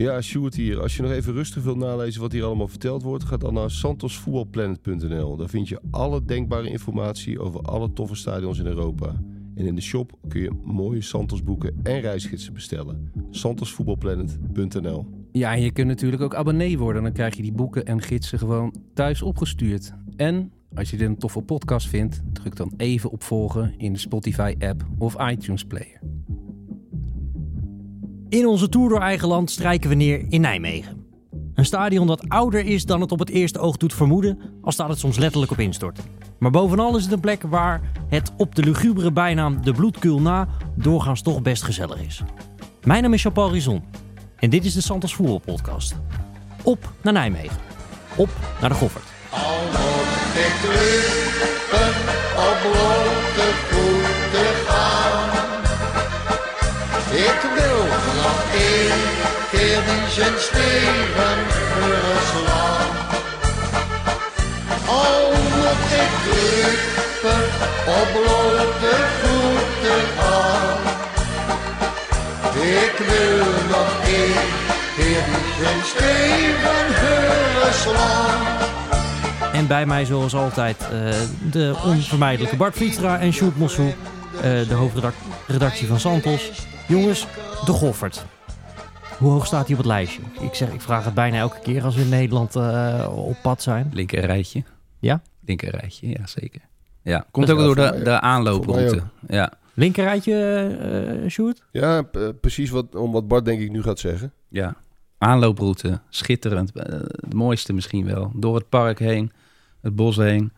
Ja, Sjoerd hier. Als je nog even rustig wilt nalezen wat hier allemaal verteld wordt, ga dan naar santosvoetbalplanet.nl. Daar vind je alle denkbare informatie over alle toffe stadions in Europa. En in de shop kun je mooie Santos boeken en reisgidsen bestellen. santosvoetbalplanet.nl Ja, en je kunt natuurlijk ook abonnee worden. Dan krijg je die boeken en gidsen gewoon thuis opgestuurd. En als je dit een toffe podcast vindt, druk dan even op volgen in de Spotify-app of iTunes-player. In onze tour door eigen land strijken we neer in Nijmegen. Een stadion dat ouder is dan het op het eerste oog doet vermoeden, al staat het soms letterlijk op instort. Maar bovenal is het een plek waar het op de lugubere bijnaam de bloedkul na doorgaans toch best gezellig is. Mijn naam is Jean-Paul Rizon en dit is de Santos Voetbal Podcast. Op naar Nijmegen. Op naar de Goffert. Keer die zijn steven slaan. Al moet ik lukken op blote voeten gaan. Ik wil nog één keer die zijn steven slaan. En bij mij zoals altijd eh, de onvermijdelijke Bart Vlietstra en Sjoerd Mossou, eh, de hoofdredactie van Santos. Jongens, de Goffert. Hoe hoog staat hij op het lijstje? Ik, zeg, ik vraag het bijna elke keer als we in Nederland eh, op pad zijn. Linker rijtje. Ja? Linker rijtje, ja zeker. Ja, komt ook door de, de aanlooproute. Ja, Linkerrijtje, eh Sjoerd? Ja, p- precies wat, om wat Bart denk ik nu gaat zeggen. ja. Aanlooproute, schitterend. Eh, Het mooiste misschien wel. Door het park heen, het bos heen.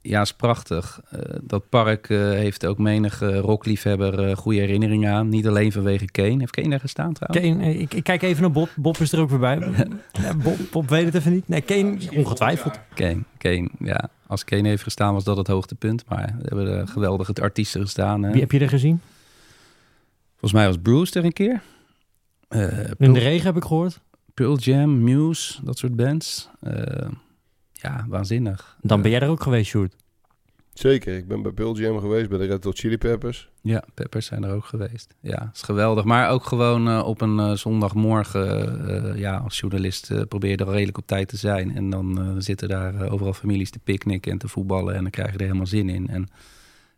Ja, is prachtig. Eh, dat park eh, heeft ook menig rockliefhebber eh, goede herinneringen aan. Niet alleen vanwege Kane. Heeft Kane daar gestaan trouwens? Kane, ik, ik kijk even naar Bob. Bob is er ook weer bij. Ja, Bob, Bob weet het even niet. Nee, Kane, ongetwijfeld. Kane, Kane, ja. Als Kane heeft gestaan was dat het hoogtepunt. Maar er hebben er geweldige artiesten gestaan. hè. Wie heb je er gezien? Volgens mij was Bruce er een keer. In de regen heb ik gehoord. Pearl Jam, Muse, dat soort bands. Eh, ja, waanzinnig. Dan ben jij er ook geweest, Sjoerd. Zeker, ik ben bij Pearl Jam geweest, bij de Red Hot Chili Peppers. Ja, Peppers zijn er ook geweest. Ja, is geweldig. Maar ook gewoon eh, op een eh, zondagmorgen, eh, ja, als journalist eh, probeer je er redelijk op tijd te zijn. En dan eh, zitten daar eh, overal families te picknicken en te voetballen en dan krijg je er helemaal zin in. En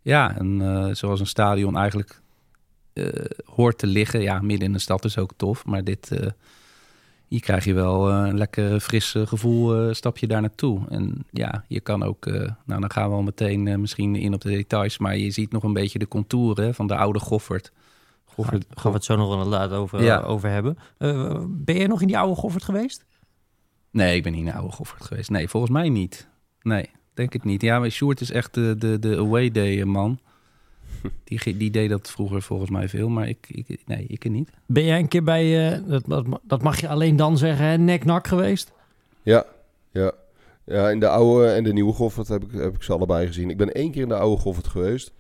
ja, en, eh, zoals een stadion eigenlijk eh, hoort te liggen. Ja, midden in de stad is ook tof, maar dit... hier krijg je wel eh, een lekker fris eh, gevoel, eh, stap je daar naartoe. En ja, je kan ook, nou dan gaan we al meteen misschien in op de details, maar je ziet nog een beetje de contouren van de oude Goffert. Goffert, Gaan we het zo nog wel later over, Ja. over hebben. Ben jij nog in die oude Goffert geweest? Nee, ik ben niet naar oude Goffert geweest. Nee, volgens mij niet. Nee, denk het niet. Ja, maar Sjoerd is echt de, de, de away day man. Die, die deed dat vroeger volgens mij veel, maar ik, ik, nee, ik er niet. Ben jij een keer bij, eh, dat, dat, dat mag je alleen dan zeggen, hè, nek-nak geweest? Ja, ja. Ja, in de oude en de nieuwe Goffert heb ik, heb ik ze allebei gezien. Ik ben één keer in de oude Goffert geweest.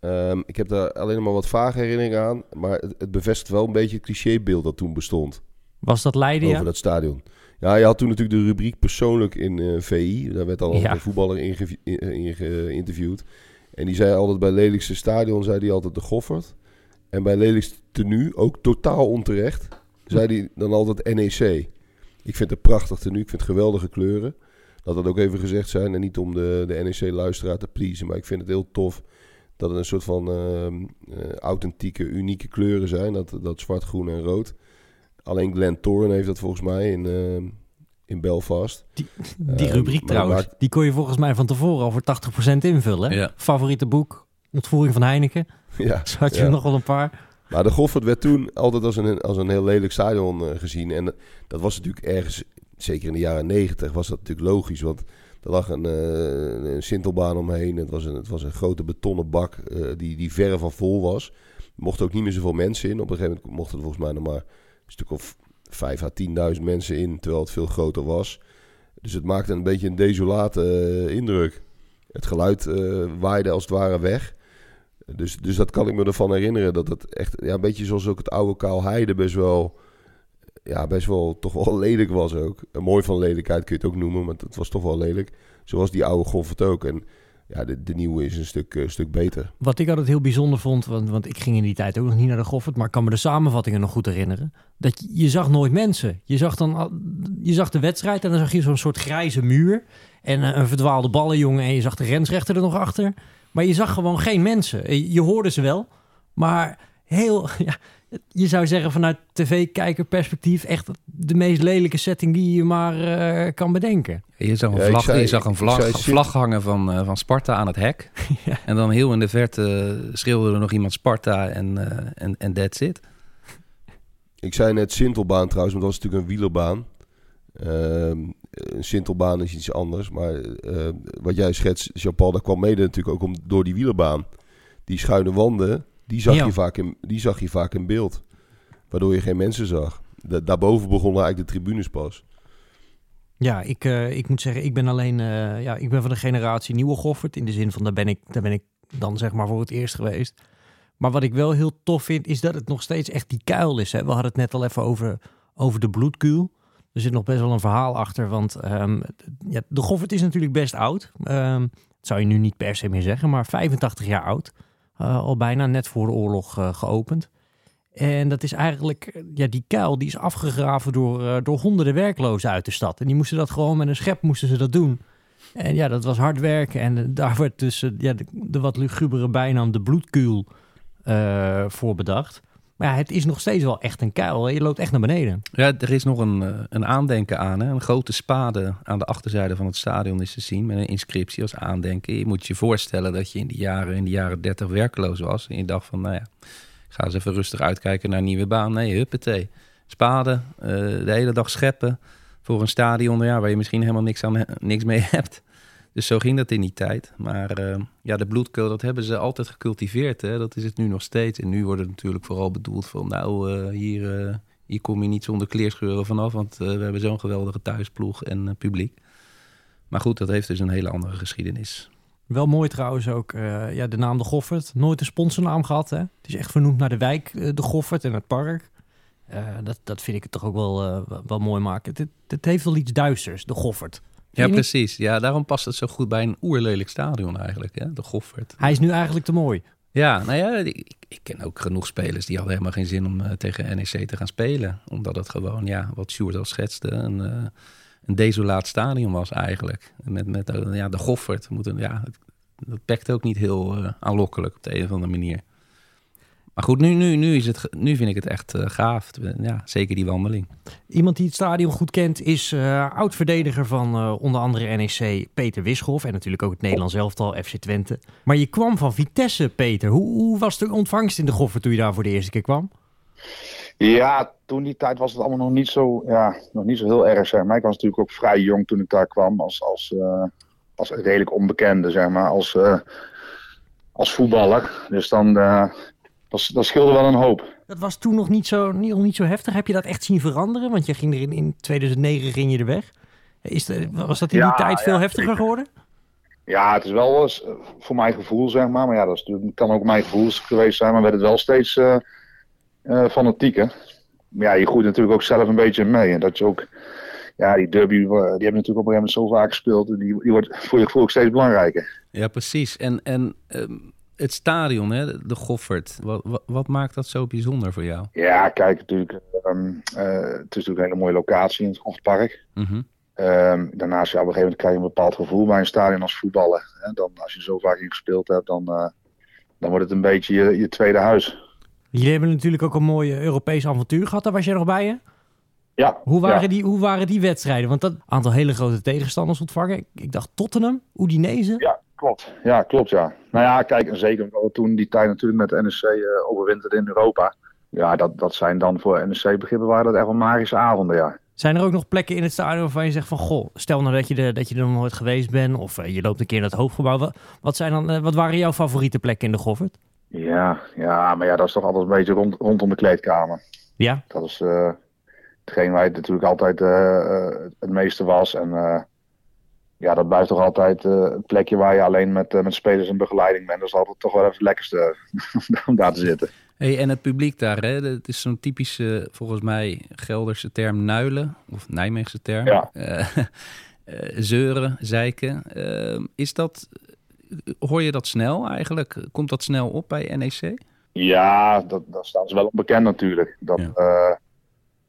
Ehm, ik heb daar alleen maar wat vage herinneringen aan. Maar het, het bevestigt wel een beetje het clichébeeld dat toen bestond Was dat Leiden, over ja? dat stadion. Ja, je had toen natuurlijk de rubriek persoonlijk in eh, VI. Daar werd al Ja. een voetballer in, in geïnterviewd. En die zei altijd bij lelijkste stadion, zei hij altijd de Goffert. En bij lelijkste tenue, ook totaal onterecht, zei hij dan altijd NEC. Ik vind het prachtig tenue, ik vind het geweldige kleuren. Dat dat ook even gezegd zijn. En niet om de, de NEC-luisteraar te pleasen, maar ik vind het heel tof dat het een soort van ehm, eh, authentieke, unieke kleuren zijn. Dat, dat zwart, groen en rood. Alleen Glenn Thorne heeft dat volgens mij in, ehm, in Belfast. Die, die Eh, rubriek trouwens, maakt- die kon je volgens mij van tevoren al voor 80% invullen. Ja. Favoriete boek, Ontvoering van Heineken. ja, Zo had je Ja. nog wel een paar. Maar de Goffert werd toen altijd als een, als een heel lelijk stadion eh, gezien. En dat was natuurlijk ergens, zeker in de jaren negentig, was dat natuurlijk logisch. Want er lag een, eh, een sintelbaan omheen. Het was een, het was een grote betonnen bak eh, die, die verre van vol was. Er mochten ook niet meer zoveel mensen in. Op een gegeven moment mochten er volgens mij nog maar een stuk of vijf à 10.000 mensen in, terwijl het veel groter was. Dus het maakte een beetje een desolate eh, indruk. Het geluid eh, waaide als het ware weg. Dus, dus dat kan ik me ervan herinneren. Dat het echt ja, een beetje zoals ook het oude Kaal Heide best wel... Ja, best wel toch wel lelijk was ook. Mooi van lelijkheid kun je het ook noemen, maar het was toch wel lelijk. Zoals die oude Goffert ook. En ja, de, de nieuwe is een stuk, eh, stuk beter. Wat ik altijd heel bijzonder vond, want, want ik ging in die tijd ook nog niet naar de Goffert, maar ik kan me de samenvattingen nog goed herinneren. Dat je, je zag nooit mensen. Je zag, dan, je zag de wedstrijd en dan zag je zo'n soort grijze muur en eh, een verdwaalde ballenjongen en je zag de grensrechter er nog achter. Maar je zag gewoon geen mensen. Eh, Je hoorde ze wel, maar heel, ja, je zou zeggen vanuit tv-kijkerperspectief echt de meest lelijke setting die je maar eh, kan bedenken. Je zag een Ja, vlag, je zag een vlag, vlag hangen van, eh, van Sparta aan het hek. Ja. En dan heel in de verte schreeuwde er nog iemand Sparta en, eh, en, en that's it. Ik zei net Sintelbaan trouwens, want dat was natuurlijk een wielerbaan. Ehm, een Sintelbaan is iets anders. Maar eh, wat jij schetst, Jean-Paul, dat kwam mede natuurlijk ook om, door die wielerbaan. Die schuine wanden, die zag, Ja. je vaak in, die zag je vaak in beeld. Waardoor je geen mensen zag. Da- daarboven begonnen eigenlijk de tribunes pas. Ja, ik, eh, ik moet zeggen, ik ben alleen, eh, ja, ik ben van de generatie nieuwe Goffert. In de zin van, daar ben ik, daar ben ik dan zeg maar voor het eerst geweest. Maar wat ik wel heel tof vind, is dat het nog steeds echt die kuil is. Hè? We hadden het net al even over, over de bloedkuil. Er zit nog best wel een verhaal achter, want ehm, ja, de Goffert is natuurlijk best oud. Ehm, dat zou je nu niet per se meer zeggen, maar 85 jaar oud. Eh, al bijna net voor de oorlog eh, geopend. En dat is eigenlijk, ja, die kuil die is afgegraven door, eh, door honderden werklozen uit de stad. En die moesten dat gewoon met een schep moesten ze dat doen. En ja, dat was hard werken. En daar werd dus ja, de, wat lugubere bijnaam de bloedkuil voor bedacht. Maar het is nog steeds wel echt een kuil. Je loopt echt naar beneden. Ja, er is nog een, eh, een aandenken aan. Hè? Een grote spade aan de achterzijde van het stadion is te zien. Met een inscriptie als aandenken. Je moet je voorstellen dat je in de jaren, in de jaren 30 werkloos was. En je dacht van, nou ja, ga eens even rustig uitkijken naar een nieuwe baan. Nee, huppatee. Spade, eh, de hele dag scheppen voor een stadion ja, waar je misschien helemaal niks, aan, niks mee hebt. Dus zo ging dat in die tijd. Maar eh, ja, de bloedkeul, dat hebben ze altijd gecultiveerd. Hè? Dat is het nu nog steeds. En nu wordt het natuurlijk vooral bedoeld van... nou, eh, hier, eh, hier kom je niet zonder kleerscheuren vanaf... want we hebben zo'n geweldige thuisploeg en publiek. Maar goed, dat heeft dus een hele andere geschiedenis. Wel mooi trouwens ook, ja, de naam de Goffert. Nooit een sponsornaam gehad, hè? Het is echt vernoemd naar de wijk, de Goffert en het park. Dat, dat vind ik het toch ook wel, wel- wel mooi maken. Het, het heeft wel iets duisters, de Goffert. Ja, precies. Ja, daarom past het zo goed bij een oerlelijk stadion eigenlijk, hè? de Goffert. Hij is nu eigenlijk te mooi. Ja, nou ja, ik, ik ken ook genoeg spelers die hadden helemaal geen zin om eh, tegen NEC te gaan spelen. Omdat het gewoon, ja, wat Sjoerd al schetste, een, eh, een desolaat stadion was eigenlijk. Met, met eh, ja, de Goffert. Moet een, ja, dat pakt ook niet heel aanlokkelijk op de een of andere manier. Maar goed, nu, nu, nu, is het, nu vind ik het echt eh, gaaf. Ja, zeker die wandeling. Iemand die het stadion goed kent is eh, oud-verdediger van eh, onder andere NEC Peter Wischoff. En natuurlijk ook het Nederlands elftal FC Twente. Maar je kwam van Vitesse, Peter. Hoe, hoe was de ontvangst in de Goffert toen je daar voor de eerste keer kwam? Ja, toen die tijd was het allemaal nog niet zo, ja, nog niet zo heel erg, zeg maar. Ik was natuurlijk ook vrij jong toen ik daar kwam, als, als, eh, als redelijk onbekende, zeg maar, als, eh, als voetballer. Dus dan, eh, dat, dat scheelde wel een hoop. Dat was toen nog niet zo, niet, nog niet zo heftig. Heb je dat echt zien veranderen? Want je ging er in, in 2009 ging je er weg. Is de, was dat in die Ja, tijd veel ja, heftiger zeker. geworden? Ja, het is wel eens, eh, voor mijn gevoel, zeg maar, maar ja, dat is, natuurlijk- kan ook mijn gevoel geweest zijn, maar werd het wel steeds eh eh, fanatieker. Maar ja, je groeit natuurlijk ook zelf een beetje mee. En dat je ook, ja, die derby, die hebben natuurlijk op een gegeven moment zo vaak gespeeld, en die, die wordt voor je gevoel ook steeds belangrijker. Ja, precies. En, en ehm, het stadion, hè, de Goffert. Wat, wat, wat maakt dat zo bijzonder voor jou? Ja, kijk, natuurlijk, ehm, eh, het is natuurlijk een hele mooie locatie in het Gochtpark. Mhm. Ehm, daarnaast, ja, op een gegeven moment krijg je een bepaald gevoel bij een stadion als voetballer. En dan, als je zo vaak in gespeeld hebt, dan, eh, dan wordt het een beetje je, je tweede huis. Jullie hebben natuurlijk ook een mooi Europees avontuur gehad. Daar was jij nog bij je? Ja, Hoe waren, ja. die, hoe waren die wedstrijden? Want dat aantal hele grote tegenstanders ontvangen. Ik, ik dacht Tottenham, Udinese. Ja, klopt. Ja, klopt, ja. Nou ja, kijk, en zeker omdat we toen die tijd natuurlijk met de NEC eh overwinterd in Europa. Ja, dat, dat zijn dan voor NEC-begrippen waren dat echt wel magische avonden, ja. Zijn er ook nog plekken in het stadion waarvan je zegt van... Goh, stel nou dat je, er, dat je er nog nooit geweest bent. Of eh, je loopt een keer naar het hoofdgebouw. Wat, wat, zijn dan, eh, wat waren jouw favoriete plekken in de Goffert? Ja, ja, maar ja, dat is toch altijd een beetje rond, rondom de kleedkamer. Ja, Dat is eh hetgeen waar het natuurlijk altijd eh, eh, het meeste was. En eh, ja, dat blijft toch altijd eh, het plekje waar je alleen met, eh, met spelers en begeleiding bent. Dat is altijd toch wel even het lekkerste om daar te zitten. Hey, en het publiek daar, hè? het is zo'n typische, volgens mij, Gelderse term nuilen. Of Nijmeegse term. Ja. Eh, eh, zeuren, zeiken. Eh, is dat hoor je dat snel eigenlijk? Komt dat snel op bij NEC? Ja, dat, daar staan ze wel onbekend natuurlijk. Dat, Ja. eh,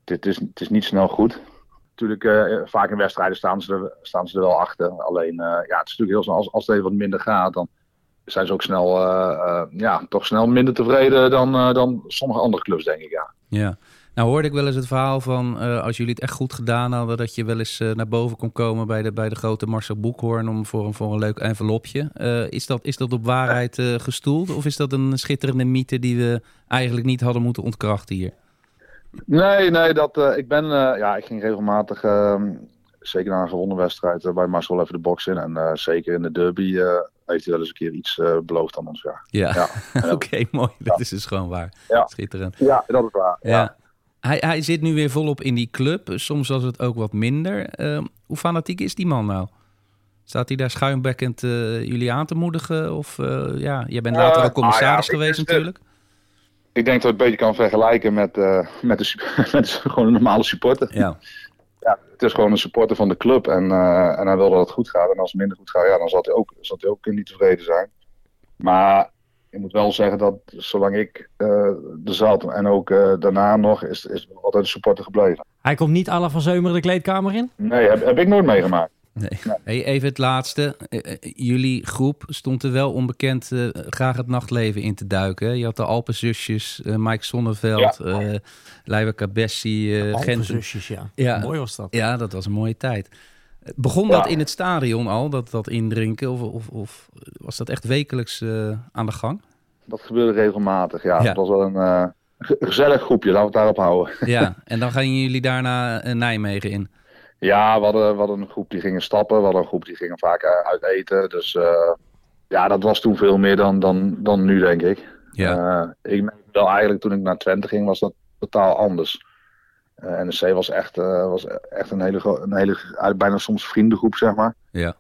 dit is, het is niet snel goed. Natuurlijk, eh, vaak in wedstrijden staan ze, er, staan ze er wel achter. Alleen, eh, ja, het is natuurlijk heel snel. Als, als het even wat minder gaat, dan zijn ze ook snel, eh, ja, toch snel minder tevreden dan, dan sommige andere clubs, denk ik. Ja. Ja. Nou hoorde ik wel eens het verhaal van als jullie het echt goed gedaan hadden, dat je wel eens naar boven kon komen bij de, bij de grote Marcel Boekhoorn om voor, een- voor een leuk envelopje. Is, dat, is dat op waarheid gestoeld of is dat een schitterende mythe die we eigenlijk niet hadden moeten ontkrachten hier? Nee, nee, dat, eh, ik ben, eh, ja, ik ging regelmatig, ehm, zeker na een gewonnen wedstrijd, eh, bij Marcel even de box in. En zeker in de derby heeft hij wel eens een keer iets beloofd aan ons. Ja, Ja, ja. oké, mooi. Dat is dus gewoon waar. Ja. Schitterend. ja dat is waar. Ja. Hij, hij zit nu weer volop in die club. Soms was het ook wat minder. Ehm, hoe fanatiek is die man nou? Staat hij daar schuimbekkend jullie aan te moedigen? Of ja, jij bent later ook commissaris ik geweest natuurlijk. Ik denk dat het een beetje kan vergelijken met, eh, met, de, met gewoon een normale supporter. Ja. Ja, het is gewoon een supporter van de club en, eh, en hij wil dat het goed gaat. En als het minder goed gaat, ja, dan zal hij ook, zal hij ook niet tevreden zijn. Maar ik moet wel zeggen dat zolang ik eh, er zat en ook daarna nog, is, is altijd een supporter gebleven. Hij komt niet alle van Zeumeren de kleedkamer in? Nee, heb, heb ik nooit meegemaakt. Nee. Hey, even het laatste. Eh, eh, jullie groep stond er wel onbekend eh, graag het nachtleven in te duiken. Je had de Alpenzusjes, eh Mike Sonneveld, eh Leiva Cabessi, eh Gent. zusjes, ja. Ja. Mooi was dat. Ja, dat was een mooie tijd. Begon dat Ja. in het stadion al, dat, dat indrinken? Of, of, of was dat echt wekelijks eh, aan de gang? Dat gebeurde regelmatig. Ja, Ja. het was wel een eh, ge- gezellig groepje, laten we het daarop houden. Ja, en dan gaan jullie daarna Nijmegen in. Ja, we hadden, we hadden een groep die gingen stappen. We hadden een groep die gingen vaak eh, uit eten. Dus eh, ja, dat was toen veel meer dan, dan, dan nu, denk ik. Ja. Eh, ik merkte wel eigenlijk toen ik naar Twente ging, was dat totaal anders. Eh NEC was echt, was echt een hele, een hele, bijna soms vriendengroep, zeg maar. Ja.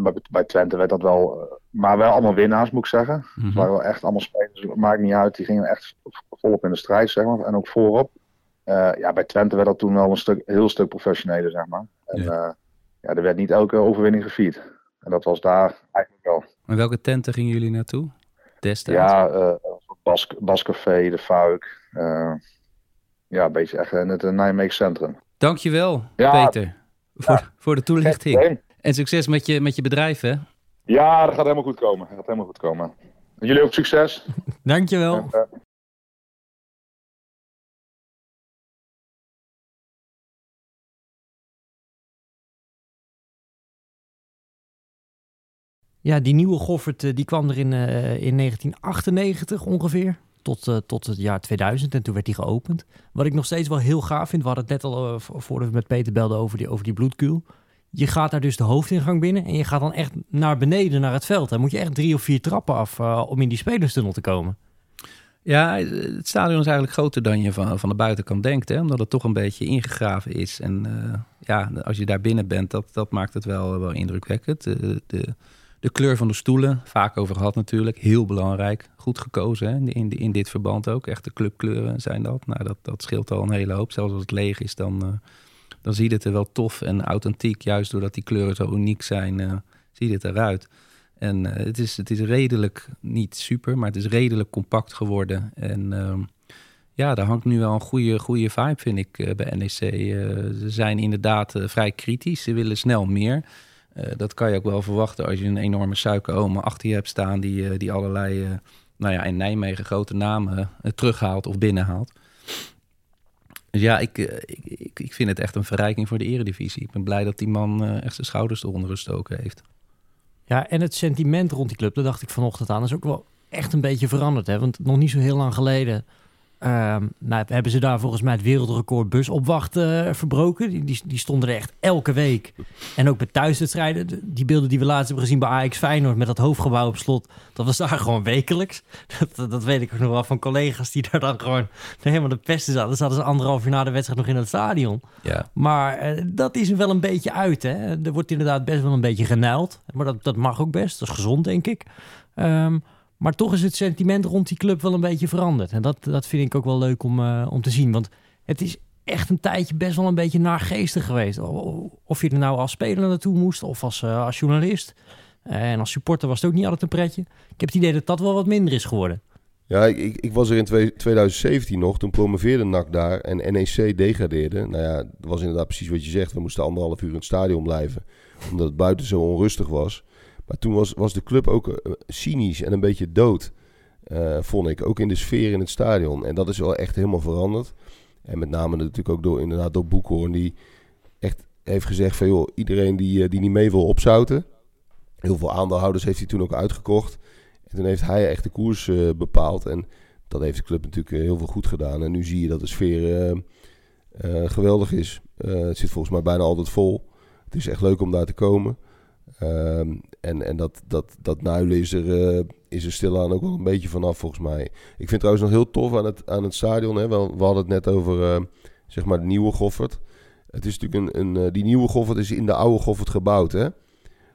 Bij, bij Twente werd dat wel, maar wel allemaal winnaars, moet ik zeggen. Mhm. Het waren wel echt allemaal spelers, maakt niet uit. Die gingen echt volop in de strijd, zeg maar. En ook voorop. Eh, ja, bij Twente werd dat toen wel een stuk, heel stuk professioneler, zeg maar. En Ja. ja. ja, er werd niet elke overwinning gevierd. En dat was daar eigenlijk wel. En welke tenten gingen jullie naartoe? Destijds? Ja, eh Bas, Bascafé, de Fuik. eh, ja, een beetje echt in het eh, Nijmegen centrum. Dankjewel, Ja. Peter, voor, voor de toelichting. Geen. En succes met je, met je bedrijf, hè? Ja, dat gaat helemaal goed komen. Dat gaat helemaal goed komen. En jullie ook succes. Dankjewel. Eh, Ja, die nieuwe Goffert eh, die kwam er in, eh, in 1998 ongeveer. Tot, eh, tot het jaar 2000 en toen werd die geopend. Wat ik nog steeds wel heel gaaf vind. We hadden het net al vo- voordat we met Peter belden over die, over die bloedkuil. Je gaat daar dus de hoofdingang binnen en je gaat dan echt naar beneden naar het veld. Dan moet je echt drie of vier trappen af om in die spelerstunnel te komen. Ja, het stadion is eigenlijk groter dan je van, van de buitenkant denkt, hè? Omdat het toch een beetje ingegraven is. En ja, als je daar binnen bent, dat, dat maakt het wel, wel indrukwekkend. De, de kleur van de stoelen, vaak over gehad natuurlijk, heel belangrijk. Goed gekozen hè? In, in dit verband ook. Echte clubkleuren zijn dat. Nou, dat, dat scheelt al een hele hoop. Zelfs als het leeg is, dan, eh, dan ziet het er wel tof en authentiek. Juist doordat die kleuren zo uniek zijn, eh, ziet het eruit. En eh, het, is, het is redelijk, niet super, maar het is redelijk compact geworden. En ehm, ja, daar hangt nu wel een goede, goede vibe, vind ik, bij NEC. Ze zijn inderdaad vrij kritisch. Ze willen snel meer. Eh, dat kan je ook wel verwachten als je een enorme suikerome achter je hebt staan... die, eh, die allerlei, eh, nou ja, in Nijmegen grote namen terughaalt of binnenhaalt. Dus ja, ik, ik, ik, vind het echt een verrijking voor de eredivisie. Ik ben blij dat die man echt zijn schouders eronder gestoken heeft. Ja, en het sentiment rond die club, daar dacht ik vanochtend aan, is ook wel echt een beetje veranderd. Hè? Want nog niet zo heel lang geleden ehm, nou, hebben ze daar volgens mij het wereldrecord busopwachten eh, verbroken. Die, die, die stonden er echt elke week. En ook bij thuiswedstrijden, de- die beelden die we laatst hebben gezien bij Ajax Feyenoord met dat hoofdgebouw op slot, dat was daar gewoon wekelijks. Dat, dat weet ik ook nog wel van collega's die daar dan gewoon helemaal de pesten zaten. Dan zaten ze anderhalf uur na de wedstrijd nog in het stadion. Ja, Maar eh, dat is er wel een beetje uit. Hè? Er wordt inderdaad best wel een beetje genuild. Maar dat, dat mag ook best. Dat is gezond, denk ik. Ehm, maar toch is het sentiment rond die club wel een beetje veranderd. En dat, dat vind ik ook wel leuk om, eh, om te zien. Want het is echt een tijdje best wel een beetje naargeestig geweest. Of je er nou als speler naartoe moest of als, eh, als journalist. en als supporter was het ook niet altijd een pretje. Ik heb het idee dat dat wel wat minder is geworden. Ja, ik, ik, was er in twee- 2017 nog. Toen promoveerde NAC daar en NEC degradeerde. Nou ja, dat was inderdaad precies wat je zegt. We moesten anderhalf uur in het stadion blijven. Omdat het buiten zo onrustig was. Maar toen was, was de club ook eh, cynisch en een beetje dood. eh, vond ik. Ook in de sfeer in het stadion. En dat is wel echt helemaal veranderd. En met name natuurlijk ook door, inderdaad door Boekhoorn. Die echt heeft gezegd van joh, iedereen die, eh, die niet mee wil opzouten. Heel veel aandeelhouders heeft hij toen ook uitgekocht. En toen heeft hij echt de koers bepaald. En dat heeft de club natuurlijk heel veel goed gedaan. En nu zie je dat de sfeer geweldig is. Het zit volgens mij bijna altijd vol. Het is echt leuk om daar te komen. Ehm, en en dat, dat, dat nuilen is er, eh, is er stilaan ook wel een beetje vanaf volgens mij. Ik vind trouwens nog heel tof aan het, aan het stadion. Hè. We, hadden het net over eh, zeg maar de nieuwe Goffert. Het is natuurlijk een, een, eh, die nieuwe Goffert is in de oude Goffert gebouwd. Hè?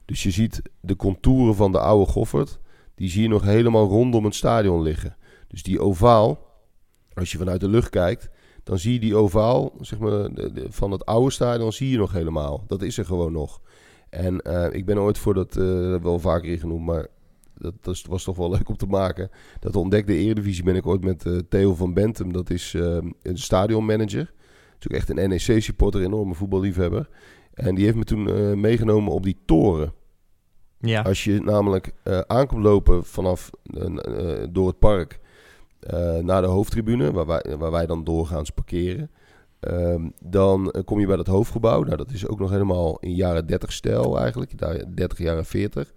Dus je ziet de contouren van de oude Goffert. Die zie je nog helemaal rondom het stadion liggen. Dus die ovaal, als je vanuit de lucht kijkt, dan zie je die ovaal zeg maar, van het oude stadion zie je nog helemaal. Dat is er gewoon nog. En eh, ik ben ooit voor dat, eh, wel vaker hier genoemd, maar dat, dat was toch wel leuk om te maken. Dat ontdekte Eredivisie ben ik ooit met eh, Theo van Bentum, dat is eh, een stadionmanager. Dat is ook echt een NEC-supporter, enorme voetballiefhebber. En die heeft me toen meegenomen op die toren. Ja. Als je namelijk aankomt lopen vanaf door het park naar de hoofdtribune, waar wij, waar wij dan doorgaans parkeren. Ehm, dan eh, kom je bij dat hoofdgebouw. Nou, dat is ook nog helemaal in jaren 30 stijl eigenlijk. Daar 30 jaren 40.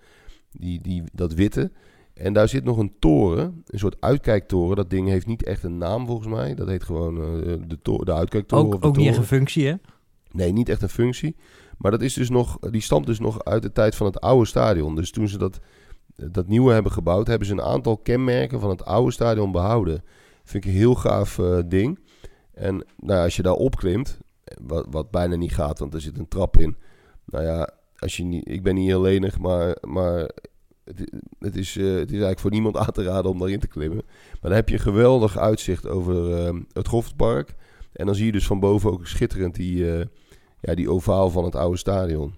Die, die, dat witte. En daar zit nog een toren, een soort uitkijktoren. Dat ding heeft niet echt een naam volgens mij. Dat heet gewoon eh, de, de uitkijktoren. of Ook, de ook niet echt een functie, hè? Nee, niet echt een functie. Maar dat is dus nog, die stamt dus nog uit de tijd van het oude stadion. Dus toen ze dat, dat nieuwe hebben gebouwd, hebben ze een aantal kenmerken van het oude stadion behouden. Vind ik een heel gaaf eh, ding. En nou als je daar opklimt, wat, wat bijna niet gaat, want er zit een trap in. Nou ja, als je niet, ik ben niet heel lenig, maar, maar het, is, eh, het is eigenlijk voor niemand aan te raden om daarin te klimmen. Maar dan heb je een geweldig uitzicht over eh, het Goffertpark. En dan zie je dus van boven ook schitterend die, eh, ja, die ovaal van het oude stadion.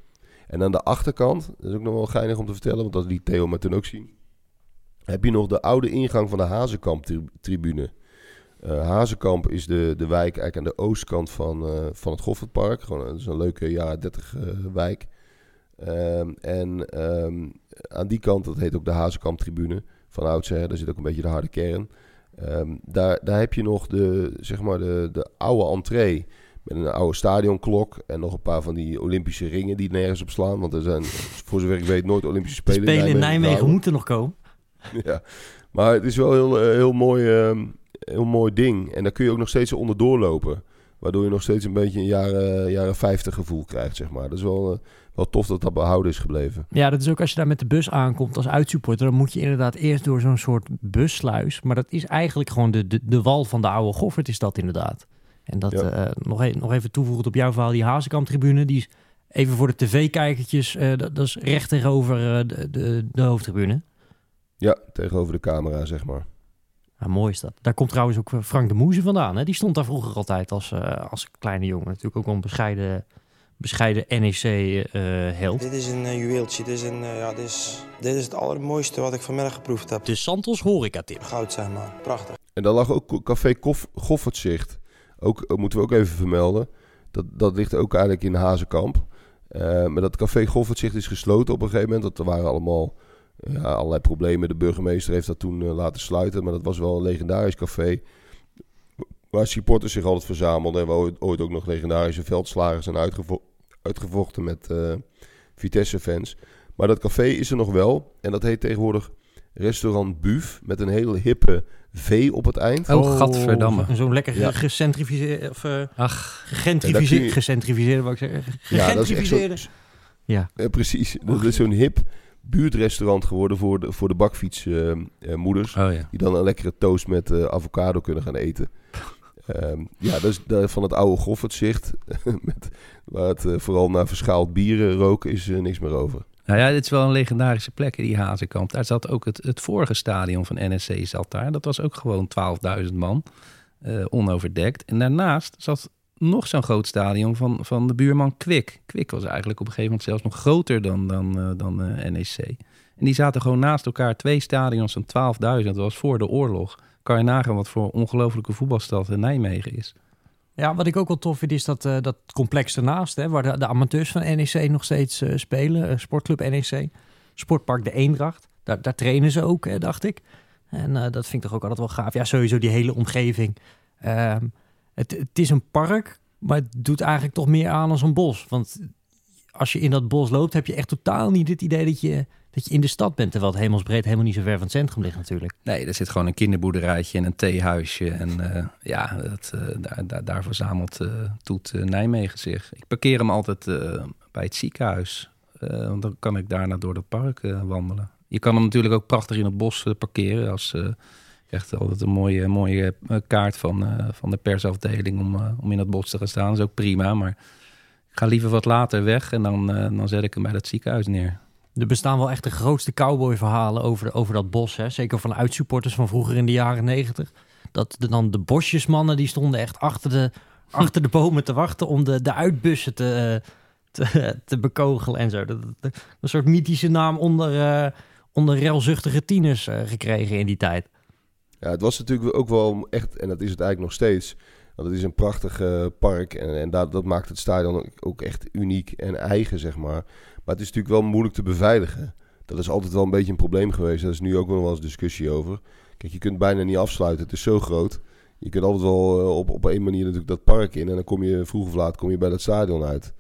En aan de achterkant, dat is ook nog wel geinig om te vertellen, want dat liet Theo me toen ook zien. Heb je nog de oude ingang van de Hazenkamp-tribune. Eh, Hazenkamp is de, de wijk eigenlijk aan de oostkant van, eh, van het Goffertpark. Gewoon, dat is een leuke jaren 30 eh, wijk. Ehm, en ehm, aan die kant, dat heet ook de Hazenkamp-tribune van oudsher. Daar zit ook een beetje de harde kern. Ehm, daar, daar heb je nog de, zeg maar de, de oude entree met een oude stadionklok en nog een paar van die Olympische ringen die nergens op slaan. Want er zijn, voor zover ik weet, nooit Olympische De Spelen, Spelen in Nijmegen moeten nog komen. Ja, maar het is wel heel, eh, heel, mooi, heel mooi ding. En daar kun je ook nog steeds onderdoor lopen. Waardoor je nog steeds een beetje een jaren, jaren 50 gevoel krijgt, zeg maar. Dat is wel, eh, wel tof dat dat behouden is gebleven. Ja, dat is ook als je daar met de bus aankomt als uitsupporter, dan moet je inderdaad eerst door zo'n soort bussluis. Maar dat is eigenlijk gewoon de, de, de wal van de oude Goffert is dat inderdaad. En dat Ja. eh, nog, e- nog even toevoegend op jouw verhaal, die Hazekamp-tribune, die is even voor de tv-kijkertjes, eh, dat, dat is recht tegenover de, de, de hoofdtribune. Ja, tegenover de camera, zeg maar. Ja, mooi is dat. Daar komt trouwens ook eh, Frank de Moeze vandaan. Hè? Die stond daar vroeger altijd als, eh, als kleine jongen. Natuurlijk ook een bescheiden, bescheiden NEC-held. Dit is een eh, juweeltje. Dit is, een, eh, ja, dit, is, dit is het allermooiste wat ik vanmiddag geproefd heb. de Santos Horeca-tip. Goud, zeg maar. Prachtig. En daar lag ook Café Kof, Goffertzicht. Ook, eh, moeten we ook even vermelden. Dat, dat ligt ook eigenlijk in Hazenkamp. Eh, maar dat Café Goffertzicht is gesloten op een gegeven moment. Dat er waren allemaal ja, allerlei problemen. De burgemeester heeft dat toen eh, laten sluiten. Maar dat was wel een legendarisch café. Waar supporters zich altijd verzamelden. En waar ooit, ooit ook nog legendarische veldslagers zijn uitgevo- uitgevochten met eh, Vitesse-fans. Maar dat café is er nog wel. En dat heet tegenwoordig Restaurant Buf. Met een hele hippe V op het eind. Oh, gadverdamme. zo- Zo'n lekker Ja. gecentrificeerde, of eh Ach, gegentrificeerde, je- gecentrificeerde, wou ik zeggen. Ja, dat is echt zo. Ja, precies. Dat is zo'n hip buurtrestaurant geworden voor de, voor de bakfietsmoeders. oh ja. die dan een lekkere toast met eh, avocado kunnen gaan eten. Ehm, ja, dat is daar van het oude Goffertzicht. met, waar het eh, vooral naar verschaald bieren roken is eh, niks meer over. Nou ja, dit is wel een legendarische plek, die Hazenkamp. Daar zat ook het, het vorige stadion van NSC zat daar. Dat was ook gewoon 12.000 man, eh, onoverdekt. En daarnaast zat nog zo'n groot stadion van, van de buurman Kwik. Kwik was eigenlijk op een gegeven moment zelfs nog groter dan, dan, eh, dan eh, NEC. En die zaten gewoon naast elkaar, twee stadions van 12.000. Dat was voor de oorlog. Kan je nagaan wat voor ongelofelijke voetbalstad in Nijmegen is. Ja, wat ik ook wel tof vind is dat, eh, dat complex ernaast, hè, waar de, de amateurs van NEC nog steeds eh, spelen. eh, sportclub NEC, Sportpark de Eendracht. Daar, daar trainen ze ook, hè, dacht ik. En eh, dat vind ik toch ook altijd wel gaaf. Ja, sowieso die hele omgeving. Ehm, het, is een park, maar het doet eigenlijk toch meer aan als een bos. Want als je in dat bos loopt, heb je echt totaal niet het idee dat je, dat je in de stad bent. Terwijl het hemelsbreed helemaal niet zo ver van het centrum ligt natuurlijk. Nee, er zit gewoon een kinderboerderijtje en een theehuisje. En eh, ja, dat, eh, daar, daar, daar verzamelt eh, Toet Nijmegen zich. Ik parkeer hem altijd bij het ziekenhuis. Want dan kan ik daarna door het park wandelen. Je kan hem natuurlijk ook prachtig in het bos parkeren. Als echt altijd een mooie, mooie eh, kaart van, eh, van de persafdeling om, eh, om in het bos te gaan staan. Dat is ook prima. Maar ik ga liever wat later weg en dan, dan zet ik hem bij dat ziekenhuis neer. Er bestaan wel echt de grootste cowboy-verhalen over, over dat bos. Hè? Zeker van uitsupporters van vroeger in de jaren negentig. Dat de, dan de bosjesmannen die stonden echt achter de, achter de bomen te wachten om de, de uitbussen te, te, te bekogelen en zo. Dat, dat- een soort mythische naam onder, eh onder relzuchtige tieners gekregen in die tijd. Ja, het was natuurlijk ook wel echt, en dat is het eigenlijk nog steeds. Want het is een prachtig eh, park en, en dat, dat maakt het stadion ook- echt uniek en eigen, zeg maar. Maar het is natuurlijk wel moeilijk te beveiligen. Dat is altijd wel een beetje een probleem geweest. Daar is nu ook wel eens discussie over. Kijk, je kunt bijna niet afsluiten. Het is zo groot. Je kunt altijd wel eh, op, op één manier natuurlijk dat park in. En dan kom je vroeg of laat kom je bij dat stadion uit.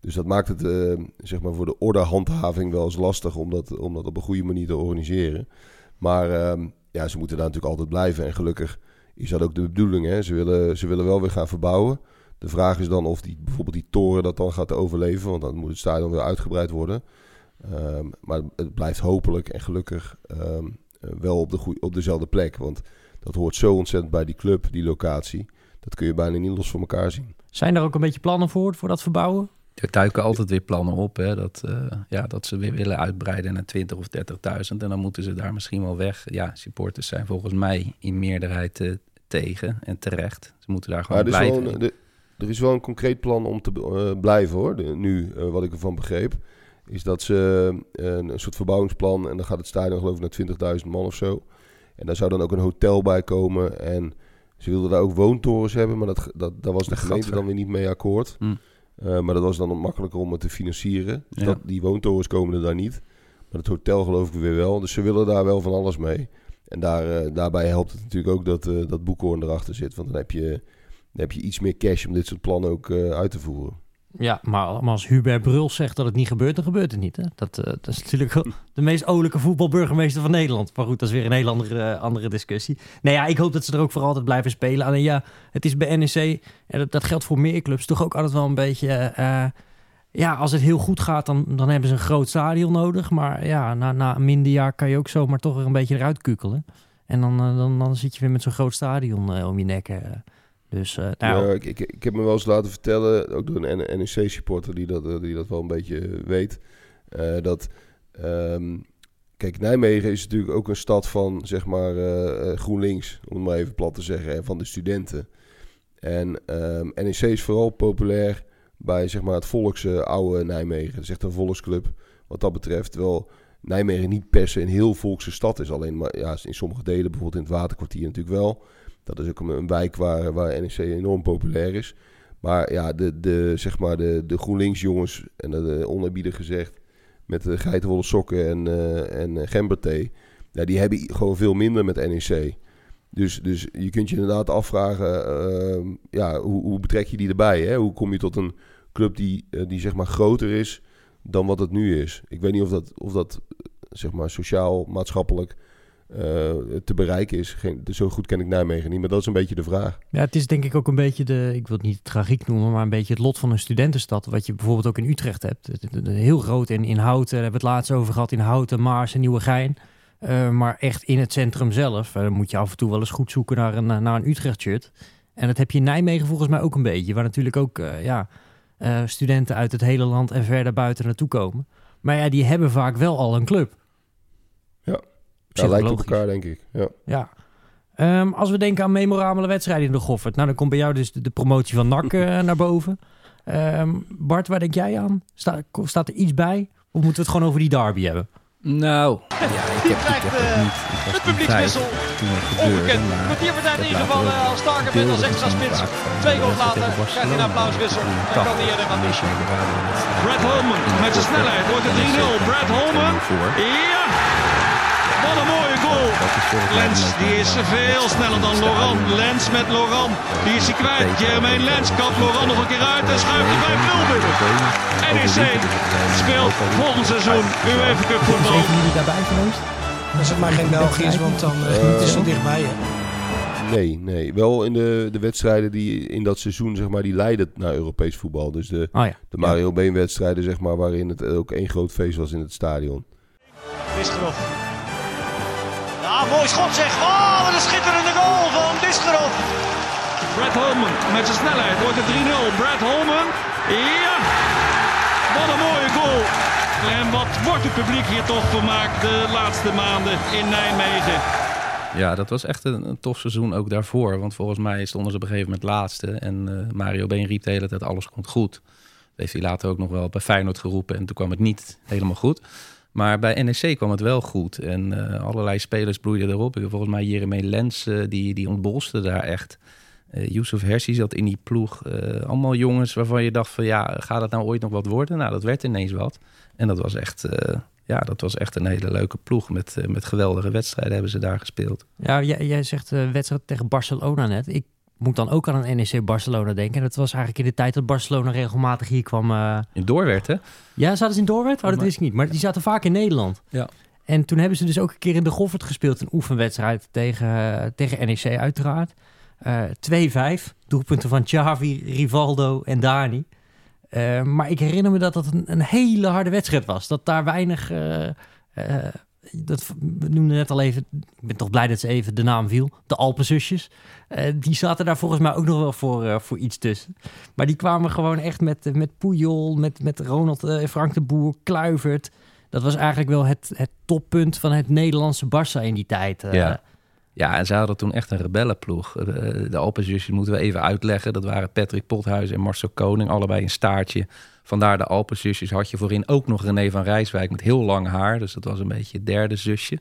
Dus dat maakt het eh, zeg maar voor de ordehandhaving wel eens lastig om dat, om dat op een goede manier te organiseren. Maar ehm, ja, ze moeten daar natuurlijk altijd blijven. En gelukkig is dat ook de bedoeling. Hè? Ze, willen, ze willen wel weer gaan verbouwen. De vraag is dan of die, bijvoorbeeld die toren dat dan gaat overleven. Want dan moet het stadion weer uitgebreid worden. Ehm, maar het blijft hopelijk en gelukkig ehm, eh, wel op, de op dezelfde plek. Want dat hoort zo ontzettend bij die club, die locatie. Dat kun je bijna niet los van elkaar zien. Zijn daar ook een beetje plannen voor, voor dat verbouwen? Er duiken altijd weer plannen op. Hè, dat, eh, ja, dat ze weer willen uitbreiden naar 20 of 30.000. En dan moeten ze daar misschien wel weg. Ja, supporters zijn volgens mij in meerderheid eh, tegen en terecht. Ze moeten daar gewoon Maar is, wel blijven. de- er is wel een concreet plan om te eh, blijven hoor. De- nu, wat ik ervan begreep, is dat ze een, een soort verbouwingsplan. En dan gaat het stadion geloof ik naar 20.000 man of zo. En daar zou dan ook een hotel bij komen. En ze wilden daar ook woontorens hebben. Maar dat, dat, daar was de gemeente dan weer niet mee akkoord. Hm. Eh, maar dat was dan makkelijker om het te financieren. Dus Ja. dat, die woontorens komen er daar niet. Maar het hotel geloof ik weer wel. Dus ze willen daar wel van alles mee. En daar, eh, daarbij helpt het natuurlijk ook dat, eh dat Boekhoorn erachter zit. Want dan heb, je, dan heb je iets meer cash om dit soort plannen ook uit te voeren. Ja, maar, als Hubert Bruls zegt dat het niet gebeurt, dan gebeurt het niet. Hè? Dat, eh, dat is natuurlijk de meest olijke voetbalburgemeester van Nederland. Maar goed, dat is weer een heel andere, eh, andere discussie. Nee, ja, ik hoop dat ze er ook voor altijd blijven spelen. Alleen ja, het is bij NEC, en dat, dat geldt voor meer clubs, toch ook altijd wel een beetje... eh, ja, als het heel goed gaat, dan, dan hebben ze een groot stadion nodig. Maar ja, na, na een minder jaar kan je ook zomaar toch weer een beetje eruit kukelen. En dan, dan, dan zit je weer met zo'n groot stadion om je nek. Dus eh, nou, Ja, ik, ik, ik heb me wel eens laten vertellen, ook door een NEC-supporter die dat, eh, die dat wel een beetje eh, weet, dat... ehm, kijk, Nijmegen is natuurlijk ook een stad van, zeg maar, GroenLinks, om het maar even plat te zeggen, en van de studenten. En ehm, NEC is vooral populair bij, zeg maar, het volkse oude Nijmegen. Het is echt een volksclub wat dat betreft. Terwijl Nijmegen niet per se een heel volkse stad is. Alleen maar ja, in sommige delen, bijvoorbeeld in het Waterkwartier natuurlijk wel. Dat is ook een, wijk waar, waar NEC enorm populair is. Maar ja, de, de, zeg maar de, de GroenLinks jongens, en dat uh, oneerbiedig gezegd, met de sokken en, uh, en uh, gemberthee. Ja, die hebben gewoon veel minder met NEC. Dus, dus je kunt je inderdaad afvragen, uh, ja, hoe, hoe, betrek je die erbij? Hè? Hoe kom je tot een club die, uh, die zeg maar groter is dan wat het nu is? Ik weet niet of dat, of dat zeg maar sociaal, maatschappelijk te bereiken is. Geen, zo goed ken ik Nijmegen niet, maar dat is een beetje de vraag. Ja, het is denk ik ook een beetje de, ik wil het niet tragiek noemen, maar een beetje het lot van een studentenstad. Wat je bijvoorbeeld ook in Utrecht hebt. Heel groot in, in Houten, daar hebben we het laatst over gehad, in Houten, Maars en Nieuwegein. Uh, maar echt in het centrum zelf uh, moet je af en toe wel eens goed zoeken naar een, naar een Utrecht-shirt. En dat heb je in Nijmegen volgens mij ook een beetje. Waar natuurlijk ook ja, studenten uit het hele land en verder buiten naartoe komen. Maar ja, die hebben vaak wel al een club. Ja, lijkt op elkaar denk ik. Ja. ja. Ehm, als we denken aan memorabele wedstrijden in de Goffert. Nou, dan komt bij jou dus de, de promotie van NAC eh, naar boven. Ehm, Bart, waar denk jij aan? Sta, staat er iets bij? Of moeten we het gewoon over die derby hebben? Nou, ja, ik heb, ik heb het niet. Ik de publiekswissel. vijf toen het Onbekend. maar Kwartier ik heb ingevallen als Starker als extra spits. Twee de goals later krijgt hij een applauswissel. En 80. kan hij er in het- Brad Holman met zijn snelheid wordt het 3-0. Brad Holman. Ja! Lens, die is veel sneller dan Laurent. Lens met Laurent. Die is hij kwijt. Jermaine Lens kapt Laurent nog een keer uit en schuift de 5-0 binnen. NEC speelt volgend seizoen UEFA Cup Is voetbal. van jullie daarbij geweest? Als het maar geen België is, want dan uh, het is zo dichtbij. Hè? Nee, nee. Wel in de, de wedstrijden die in dat seizoen, zeg maar, die leidden naar Europees voetbal. Dus de, Oh ja. de Mario Been wedstrijden, zeg maar, waarin het ook één groot feest was in het stadion. Disgerov. Mooi schot zeg. Oh, wat een schitterende goal van Disgerov. Brad Holman met zijn snelheid wordt het 3-0. Brad Holman. Ja! Wat een mooie goal. En wat wordt het publiek hier toch vermaakt de laatste maanden in Nijmegen. Ja, dat was echt een, een tof seizoen ook daarvoor. Want volgens mij stonden ze op een gegeven moment laatste. En eh, Mario Been riep de hele tijd alles komt goed. Dat heeft hij later ook nog wel bij Feyenoord geroepen. En toen kwam het niet helemaal goed. Maar bij NEC kwam het wel goed. En eh, allerlei spelers bloeiden erop. Volgens mij Jeremy Lens, eh, die, die ontbolste daar echt. Eh Yusuf Hersi zat in die ploeg. Allemaal jongens waarvan je dacht van ja, gaat het nou ooit nog wat worden? Nou, dat werd ineens wat. En dat was echt, ja, dat was echt een hele leuke ploeg. Met, met geweldige wedstrijden hebben ze daar gespeeld. Ja, jij, jij zegt uh, wedstrijd tegen Barcelona net. Ik moet dan ook aan een NEC Barcelona denken. En dat was eigenlijk in de tijd dat Barcelona regelmatig hier kwam. Uh... In Doorwerd, hè? Ja, zaten ze in Doorwerd? Oh, dat wist ik niet. Maar die zaten vaak in Nederland. Ja. En toen hebben ze dus ook een keer in de Goffert gespeeld. Een oefenwedstrijd tegen, uh, tegen NEC uiteraard. Uh, 2-5. Doelpunten van Xavi, Rivaldo en Dani. Uh, maar ik herinner me dat dat een, een, hele harde wedstrijd was. Dat daar weinig... Dat, we noemden net al even... Ik ben toch blij dat ze even de naam viel. De Alpenzusjes. Uh, die zaten daar volgens mij ook nog wel voor, uh, voor iets tussen. Maar die kwamen gewoon echt met, met Puyol, met, met Ronald uh, Frank de Boer, Kluivert. Dat was eigenlijk wel het, het toppunt van het Nederlandse Barça in die tijd. Ja. Ja, en ze hadden toen echt een rebellenploeg. De, de Alpenzusjes moeten we even uitleggen. Dat waren Patrick Pothuis en Marcel Koning, allebei een staartje. Vandaar de Alpenzusjes had je voorin ook nog René van Rijswijk met heel lang haar. Dus dat was een beetje het derde zusje.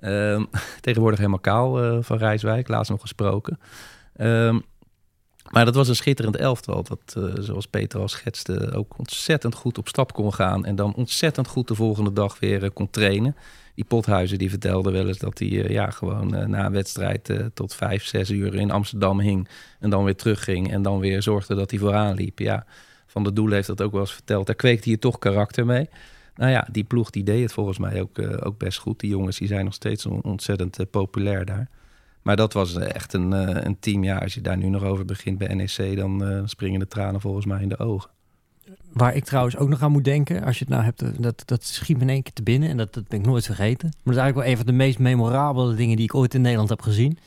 Um, tegenwoordig helemaal kaal uh, van Rijswijk, laatst nog gesproken. Um, maar dat was een schitterend elftal. Dat, uh, zoals Peter al schetste, ook ontzettend goed op stap kon gaan. En dan ontzettend goed de volgende dag weer uh, kon trainen. Die Pothuizen die vertelde wel eens dat hij uh, ja, gewoon na een wedstrijd tot vijf, zes uur in Amsterdam hing. En dan weer terugging. En dan weer zorgde dat hij vooraan liep. Ja, Van der Doel heeft dat ook wel eens verteld. Daar kweekte hij toch karakter mee. Nou ja, die ploeg die deed het volgens mij ook, ook best goed. Die jongens die zijn nog steeds on ontzettend populair daar. Maar dat was echt een, uh, een team. Ja, als je daar nu nog over begint bij NEC, dan springen de tranen volgens mij in de ogen. Waar ik trouwens ook nog aan moet denken, als je het nou hebt, dat, dat schiet me in één keer te binnen en dat, dat ben ik nooit vergeten. Maar dat is eigenlijk wel een van de meest memorabele dingen die ik ooit in Nederland heb gezien.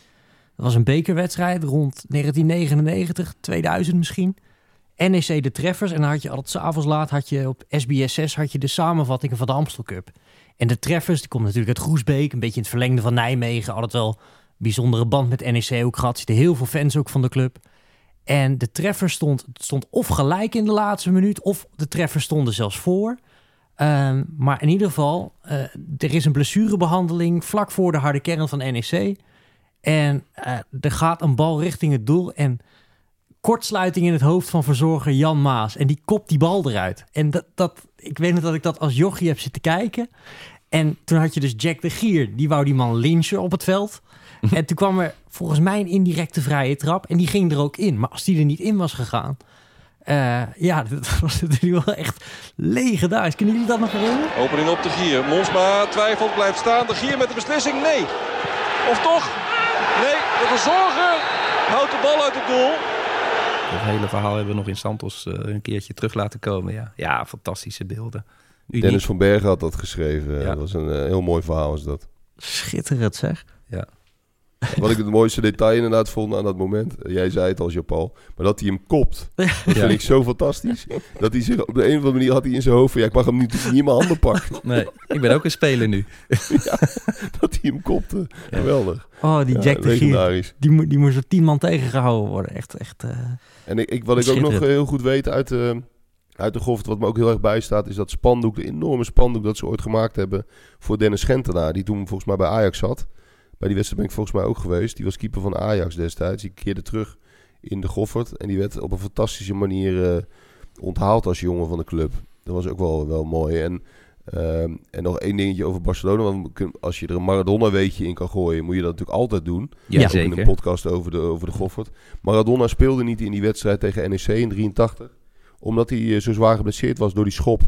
Dat was een bekerwedstrijd rond 1999, 2000 misschien. NEC de treffers. En dan had je altijd s'avonds laat had je op SBS 6 had je de samenvattingen van de Amstel Cup. En de treffers, die komt natuurlijk uit Groesbeek, een beetje in het verlengde van Nijmegen. Altijd wel bijzondere band met NEC ook gehad. Zitten heel veel fans ook van de club. En de treffer stond, stond of gelijk in de laatste minuut, of de treffers stonden zelfs voor. Um, maar in ieder geval, uh, er is een blessurebehandeling vlak voor de harde kern van NEC. En uh, er gaat een bal richting het doel en kortsluiting in het hoofd van verzorger Jan Maas. En die kopt die bal eruit. En dat, dat, ik weet nog dat ik dat als jochie heb zitten kijken. En toen had je dus Jack de Gier. Die wou die man lynchen op het veld. en toen kwam er volgens mij een indirecte vrije trap. En die ging er ook in. Maar als die er niet in was gegaan... Uh, ja, dat was natuurlijk wel echt legendarisch. Kunnen jullie dat nog herinneren? Opening op de Gier. Monsma twijfelt, blijft staan. De Gier met de beslissing. Nee. Of toch? Nee, de verzorger houdt de bal uit het doel. Het hele verhaal hebben we nog in Santos uh, een keertje terug laten komen. Ja, ja fantastische beelden. Uniek. Dennis van Bergen had dat geschreven. Ja. Dat was een uh, heel mooi verhaal is dat. Schitterend zeg. Ja. Wat ik het mooiste detail inderdaad vond aan dat moment. eh, Jij zei het als Japal. Maar dat hij hem kopt. Dat vind ik zo fantastisch. Dat hij zich op de een of andere manier had hij in zijn hoofd van... Ja, ik mag hem nu niet in mijn handen pakken. Nee, ik ben ook een speler nu. Dat hij hem kopte. Geweldig. Oh, die Ja, Jack de Gier. Die, moet- die moest door tien man tegengehouden worden. Echt, echt... eh, En ik, ik, wat ik ook nog Schitterend. heel goed weet uit de, uit de Goffert, wat me ook heel erg bijstaat, is dat spandoek, de enorme spandoek dat ze ooit gemaakt hebben voor Dennis Gentenaar, die toen volgens mij bij Ajax zat. Bij die wedstrijd ben ik volgens mij ook geweest. Die was keeper van Ajax destijds. Die keerde terug in de Goffert en die werd op een fantastische manier eh, onthaald als jongen van de club. Dat was ook wel, wel mooi. En, ehm, en nog één dingetje over Barcelona. Want als je er een Maradona-weetje in kan gooien, moet je dat natuurlijk altijd doen. Ja, Ook zeker. in een podcast over de, over de Goffert. Maradona speelde niet in die wedstrijd tegen NEC in 83. Omdat hij eh, zo zwaar geblesseerd was door die schop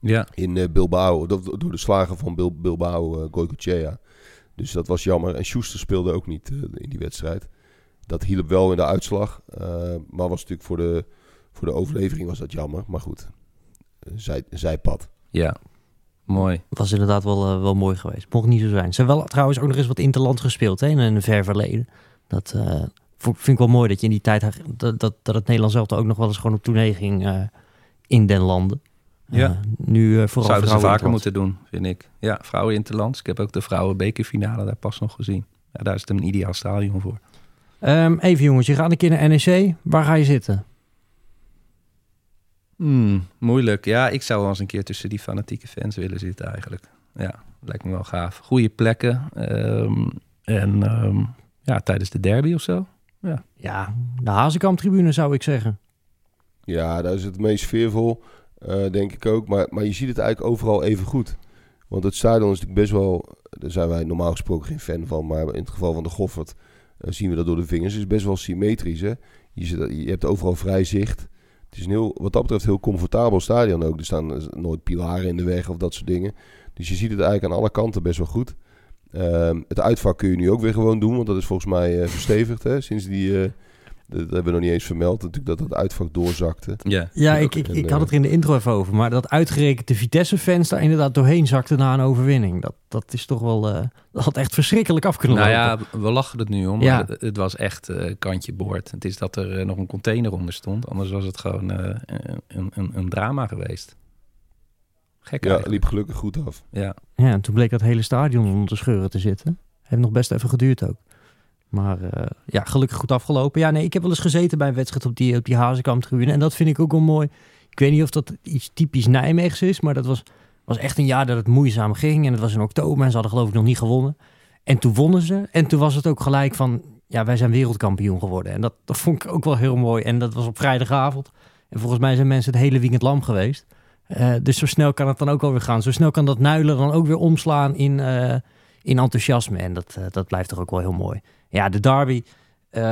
Ja, in eh, Bilbao. Door, de slagen van Bil, Bilbao, uh. Dus dat was jammer. En Schuster speelde ook niet eh, in die wedstrijd. Dat hielp wel in de uitslag. eh, maar was natuurlijk voor de, voor de overlevering was dat jammer. Maar goed, eh, zij, zijpad. ja. Mooi. was inderdaad wel, wel mooi geweest. Mocht niet zo zijn. Ze hebben wel trouwens ook nog eens wat interland gespeeld hè, in een ver verleden. Dat eh, vind ik wel mooi dat je in die tijd... dat, dat, dat het Nederlands zelf ook nog wel eens gewoon op tournee ging eh, in den landen. Ja. Eh, nu eh, vooral Zouden ze vaker moeten doen, vind ik. Ja, vrouwen interlands. Ik heb ook de vrouwenbekerfinale daar pas nog gezien. Ja, daar is het een ideaal stadion voor. Ehm, even jongens, je gaat een keer naar NEC. Waar ga je zitten? Hmm, moeilijk. Ja, ik zou wel eens een keer tussen die fanatieke fans willen zitten eigenlijk. Ja, lijkt me wel gaaf. Goede plekken. ehm, en ehm, ja, tijdens de derby of zo. Ja, de Hazekamp-tribune zou ik zeggen. Ja, daar is het meest sfeervol, eh, denk ik ook. Maar, maar je ziet het eigenlijk overal even goed. Want het stadion is natuurlijk best wel... Daar zijn wij normaal gesproken geen fan van. Maar in het geval van de Goffert eh, zien we dat door de vingers. Het is best wel symmetrisch, hè. Je, je hebt overal vrij zicht. Het is heel, wat dat betreft heel comfortabel stadion ook. Er staan eh, nooit pilaren in de weg of dat soort dingen. Dus je ziet het eigenlijk aan alle kanten best wel goed. Ehm, het uitvak kun je nu ook weer gewoon doen. Want dat is volgens mij eh, verstevigd, hè. Sinds die... dat hebben we nog niet eens vermeld. Natuurlijk dat het uitvak doorzakte. Ja. Ja, ik, ik, en, ik had het er in de intro even over. Maar dat uitgerekend de Vitesse-fans daar inderdaad doorheen zakten na een overwinning. Dat, dat is toch wel... eh, dat had echt verschrikkelijk af kunnen Nou lopen. ja, we lachen het nu om. Ja. Maar het, het was echt eh, kantje boord. Het is dat er eh, nog een container onder stond. Anders was het gewoon eh, een, een, een drama geweest. Gek Ja, eigenlijk. liep gelukkig goed af. Ja. Ja, en toen bleek dat hele stadion onder de scheuren te zitten. Heeft nog best even geduurd ook. Maar eh, ja, gelukkig goed afgelopen. Ja, nee, ik heb wel eens gezeten bij een wedstrijd op die, op die Hazekamp-tribune. En dat vind ik ook wel mooi. Ik weet niet of dat iets typisch Nijmeegs is, maar dat was, was echt een jaar dat het moeizaam ging. En het was in oktober en ze hadden geloof ik nog niet gewonnen. En toen wonnen ze. En toen was het ook gelijk van, ja, wij zijn wereldkampioen geworden. En dat, dat vond ik ook wel heel mooi. En dat was op vrijdagavond. En volgens mij zijn mensen het hele weekend lam geweest. Eh, dus zo snel kan het dan ook alweer gaan. Zo snel kan dat nuilen dan ook weer omslaan in, eh, in enthousiasme. En dat, dat blijft toch ook wel heel mooi. Ja, de derby, eh,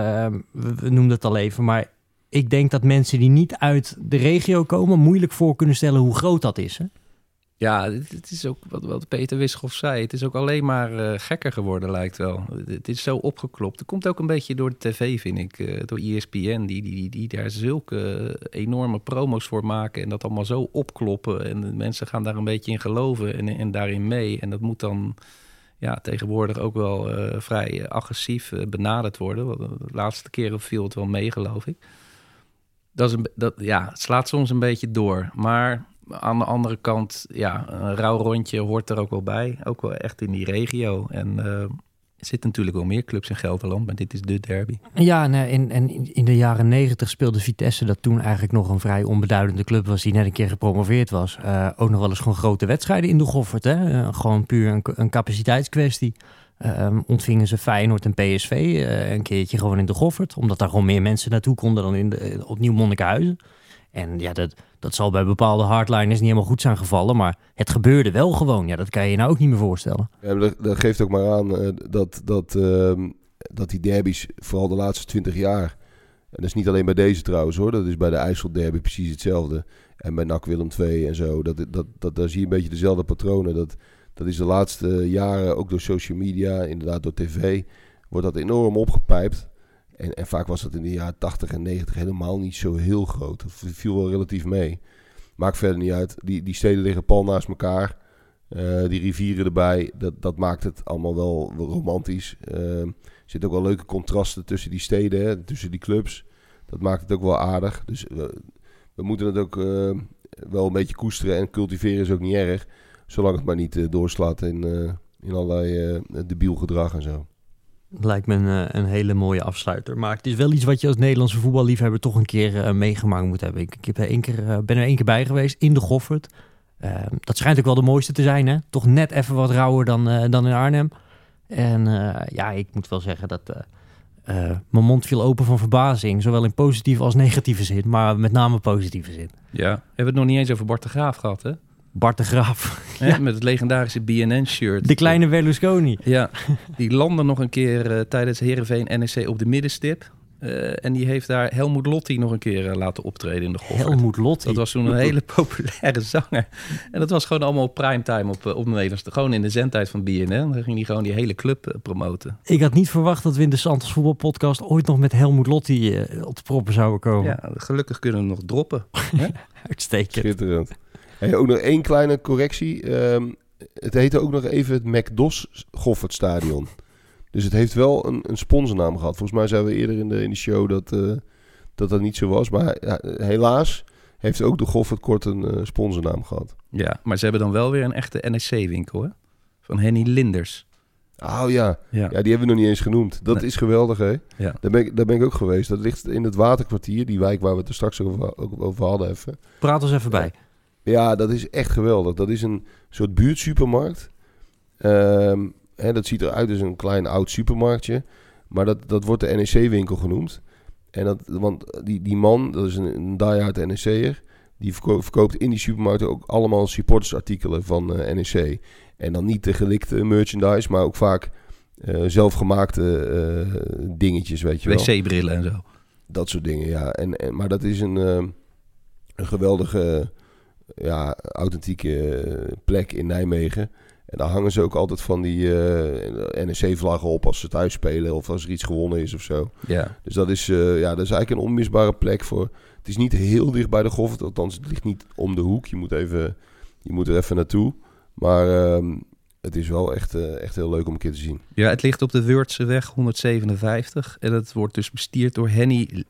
we, we noemden het al even. Maar ik denk dat mensen die niet uit de regio komen... moeilijk voor kunnen stellen hoe groot dat is. Hè? Ja, het, is ook wat, Peter Wischoff zei. Het is ook alleen maar eh, gekker geworden, lijkt wel. Het is zo opgeklopt. Het komt ook een beetje door de tv, vind ik. eh, door ESPN, die, die, die, daar zulke enorme promo's voor maken. En dat allemaal zo opkloppen. En mensen gaan daar een beetje in geloven en, en daarin mee. En dat moet dan ja, tegenwoordig ook wel eh, vrij eh, agressief eh, benaderd worden. De laatste keren viel het wel mee, geloof ik. Dat is een, dat, ja, het slaat soms een beetje door. Maar aan de andere kant, ja, een rauw rondje hoort er ook wel bij. Ook wel echt in die regio. En er zitten natuurlijk wel meer clubs in Gelderland, maar dit is de derby. Ja, en, eh, en, in- de jaren negentig speelde Vitesse... dat toen eigenlijk nog een vrij onbeduidende club was... die net een keer gepromoveerd was. eh, ook nog wel eens gewoon grote wedstrijden in de Goffert. Hè? Eh, gewoon puur een, een capaciteitskwestie. Ehm, ontvingen ze Feyenoord en PSV een keertje gewoon in de Goffert. Omdat daar gewoon meer mensen naartoe konden dan in op Nieuw-Monnikenhuizen. En ja, dat, dat zal bij bepaalde hardliners niet helemaal goed zijn gevallen. Maar het gebeurde wel gewoon. Ja, dat kan je je nou ook niet meer voorstellen. Ja, dat geeft ook maar aan eh, dat, dat, ehm, dat die derbies, vooral de laatste twintig jaar... En dat is niet alleen bij deze trouwens hoor. Dat is bij de IJsselderby precies hetzelfde. En bij NAC Willem II en zo. Dat, dat, dat, daar zie je een beetje dezelfde patronen. Dat, dat is de laatste jaren, ook door social media, inderdaad door tv... wordt dat enorm opgepijpt. En, en vaak was dat in de jaren 80 en 90 helemaal niet zo heel groot. Dat viel wel relatief mee. Maakt verder niet uit. Die, die steden liggen pal naast elkaar. Eh, die rivieren erbij, dat, dat maakt het allemaal wel, romantisch. Eh, er zitten ook wel leuke contrasten tussen die steden, hè, tussen die clubs. Dat maakt het ook wel aardig. Dus we, moeten het ook eh, wel een beetje koesteren en cultiveren is ook niet erg. Zolang het maar niet doorslaat in, in allerlei debiel gedrag en zo. Lijkt me een, eh, een hele mooie afsluiter. Maar het is wel iets wat je als Nederlandse voetballiefhebber toch een keer eh, meegemaakt moet hebben. Ik, heb er één keer, eh, ben er één keer bij geweest in de Goffert. Eh, dat schijnt ook wel de mooiste te zijn, hè? Toch net even wat rauwer dan, dan in Arnhem. En ja, ik moet wel zeggen dat mijn mond viel open van verbazing. Zowel in positieve als negatieve zin, maar met name positieve zin. Ja, we hebben het nog niet eens over Bart de Graaf gehad, hè? Bart de Graaf, Met het legendarische BNN-shirt. de kleine Berlusconi. Ja, die landde nog een keer eh, tijdens Heerenveen NEC op de middenstip. Eh, en die heeft daar Helmoet Lotti nog een keer eh, laten optreden in de golf. Helmoet Lotti. Dat was toen een hele populaire zanger. En dat was gewoon allemaal op primetime op, op Nederlands. Gewoon in de zendtijd van BNN. Dan ging hij gewoon die hele club promoten. Ik had niet verwacht dat we in de Santos voetbalpodcast ooit nog met Helmoet Lotti op de proppen zouden komen. Ja, gelukkig kunnen we nog droppen. Uitstekend. Schitterend. Hey, ook nog één kleine correctie. Ehm, het heette ook nog even het McDos Goffertstadion. Dus het heeft wel een, een sponsornaam gehad. Volgens mij zeiden we eerder in de, in de show dat, eh, dat dat niet zo was. Maar ja, helaas heeft ook de Goffert kort een eh, sponsornaam gehad. Ja, maar ze hebben dan wel weer een echte NEC-winkel, hè? Van Henny Linders. Oh ja. Ja. ja, die hebben we nog niet eens genoemd. Dat Nee. is geweldig, hè? Ja. Daar ben, ik, daar ben ik ook geweest. Dat ligt in het Waterkwartier, die wijk waar we het er straks over, ook over hadden even. Praat ons even bij. Ja, dat is echt geweldig. Dat is een soort buurtsupermarkt. Ehm, hè, dat ziet eruit als een klein oud supermarktje. Maar dat, dat wordt de NEC-winkel genoemd. En dat, want die, die man, dat is een, een die-hard NEC'er... die verko- verkoopt in die supermarkt ook allemaal supportersartikelen van eh, NEC. En dan niet de gelikte merchandise, maar ook vaak eh, zelfgemaakte eh, dingetjes, weet je wel. wc-brillen en zo. Dat soort dingen, ja. En, en, maar dat is een, een geweldige, ja, authentieke eh, plek in Nijmegen. En daar hangen ze ook altijd van die eh, NEC-vlaggen op als ze thuis spelen of als er iets gewonnen is of zo. Ja. Dus dat is, eh, ja, dat is eigenlijk een onmisbare plek voor. Het is niet heel dicht bij de Goffert, althans het ligt niet om de hoek. Je moet, even, je moet er even naartoe. Maar ehm, het is wel echt, echt heel leuk om een keer te zien. Ja, het ligt op de Wurtseweg 157. En het wordt dus bestierd door Henny,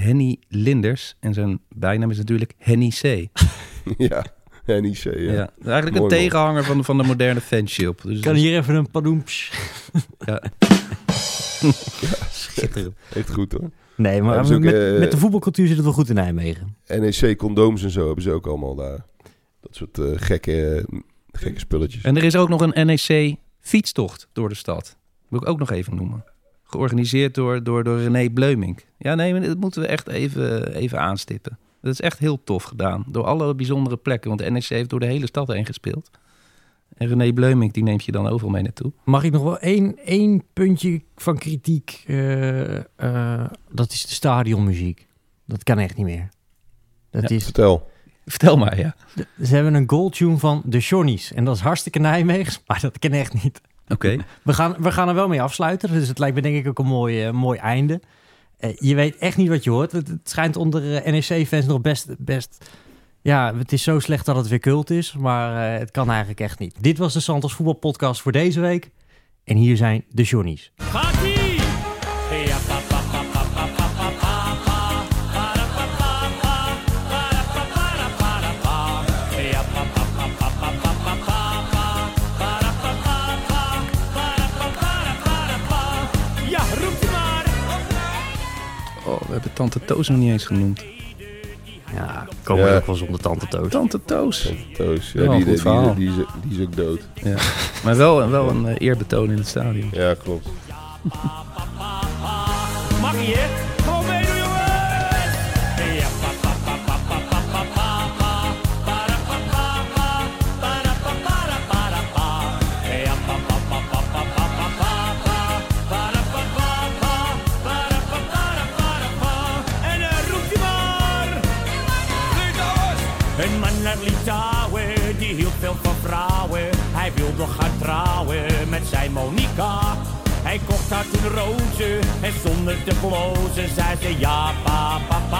Henny Linders. En zijn bijnaam is natuurlijk Henny C. ja, NEC, ja. Ja. Eigenlijk Mooi, een man. tegenhanger van, van de moderne fanshop. Dus Kan hier even een padoemps. Ja. Schitterend. Echt goed hoor. Nee, maar ook, met, eh, met de voetbalcultuur zit het wel goed in Nijmegen. NEC-condooms en zo hebben ze ook allemaal daar. Dat soort eh, gekke, gekke spulletjes. En er is ook nog een NEC fietstocht door de stad. Moet ik ook nog even noemen. Georganiseerd door, door, door René Bleumink. Ja, nee, maar dat moeten we echt even, even aanstippen. Dat is echt heel tof gedaan. Door alle bijzondere plekken. Want de NEC heeft door de hele stad heen gespeeld. En René Bleumink, die neemt je dan overal mee naartoe. Mag ik nog wel één, één puntje van kritiek? eh, eh, dat is de stadionmuziek. Dat kan echt niet meer. Dat Ja, is, Vertel. Vertel maar, ja. ze hebben een goaltune van de Johnny's. En dat is hartstikke Nijmeegs, maar dat kan echt niet. Oké. We gaan, we gaan er wel mee afsluiten. Dus het lijkt me denk ik ook een mooi, eh, mooi einde. Eh, je weet echt niet wat je hoort. Het, het schijnt onder eh, NEC-fans nog best, best... Ja, het is zo slecht dat het weer cult is. Maar eh, het kan eigenlijk echt niet. Dit was de Santos voetbalpodcast voor deze week. En hier zijn de Johnny's. Gaat-ie! Tante Toos nog niet eens genoemd. Ja, komen we Ja. ook wel zonder tante Toos. Tante Toos. Toos, ja, die, die, die, die, is, die is ook dood. Ja. Maar wel, wel een eh, eerbetoon in het stadion. Ja, klopt. te blozen, zei ze ja papa.